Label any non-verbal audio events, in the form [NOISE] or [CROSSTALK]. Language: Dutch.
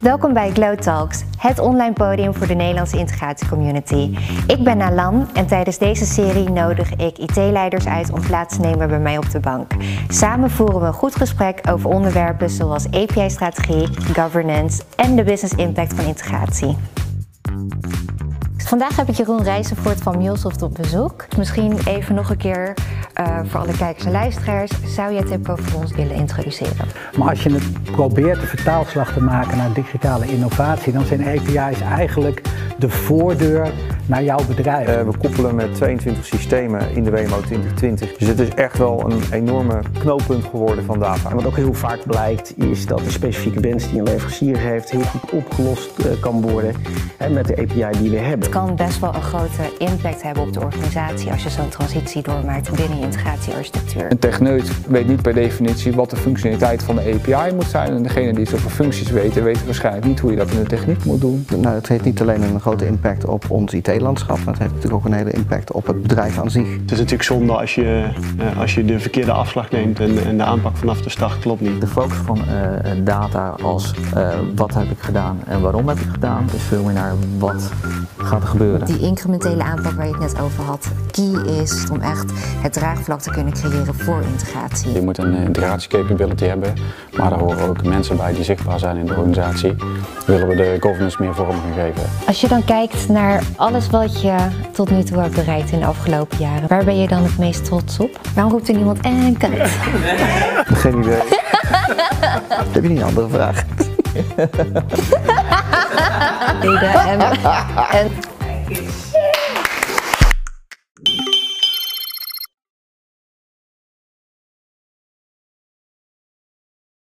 Welkom bij Glow Talks, het online podium voor de Nederlandse integratiecommunity. Ik ben Nalan en tijdens deze serie nodig ik IT-leiders uit om plaats te nemen bij mij op de bank. Samen voeren we een goed gesprek over onderwerpen zoals API-strategie, governance en de business impact van integratie. Vandaag heb ik Jeroen Rijzenvoort van Mulesoft op bezoek. Misschien even nog een keer uh, voor alle kijkers en luisteraars, zou jij Tipco voor ons willen introduceren? Maar als je het probeert de vertaalslag te maken naar digitale innovatie, dan zijn API's eigenlijk de voordeur naar jouw bedrijf. Uh, we koppelen met 22 systemen in de WMO 2020. Dus het is echt wel een enorme knooppunt geworden van data. En wat ook heel vaak blijkt is dat de specifieke wens die een leverancier heeft heel goed opgelost uh, kan worden hè, met de API die we hebben. Het kan best wel een grote impact hebben op de organisatie als je zo'n transitie doormaakt binnen je integratiearchitectuur. Een techneut weet niet per definitie wat de functionaliteit van de API moet zijn. En degene die zoveel functies weten, weten waarschijnlijk niet hoe je dat in de techniek moet doen. Nou, het heeft niet alleen een grote impact op ons IT-landschap, maar het heeft natuurlijk ook een hele impact op het bedrijf aan zich. Het is natuurlijk zonde als je, uh, als je de verkeerde afslag neemt en, en, de aanpak vanaf de start klopt niet. De focus van uh, data als uh, wat heb ik gedaan en waarom heb ik gedaan, is veel meer naar wat gaat er gebeuren. Die incrementele aanpak waar je het net over had, key is om echt het draagvlak te kunnen creëren voor integratie. Je moet een integratie capability hebben, maar daar horen ook mensen bij die zichtbaar zijn in de organisatie. Willen we de governance meer vorm gaan geven. Als je dan kijkt naar wat je tot nu toe hebt bereikt in de afgelopen jaren, waar ben je dan het meest trots op? Waarom roept er niemand en kat? [LAUGHS] Geen idee. [LAUGHS] Heb je niet een andere vraag? [LAUGHS] en, en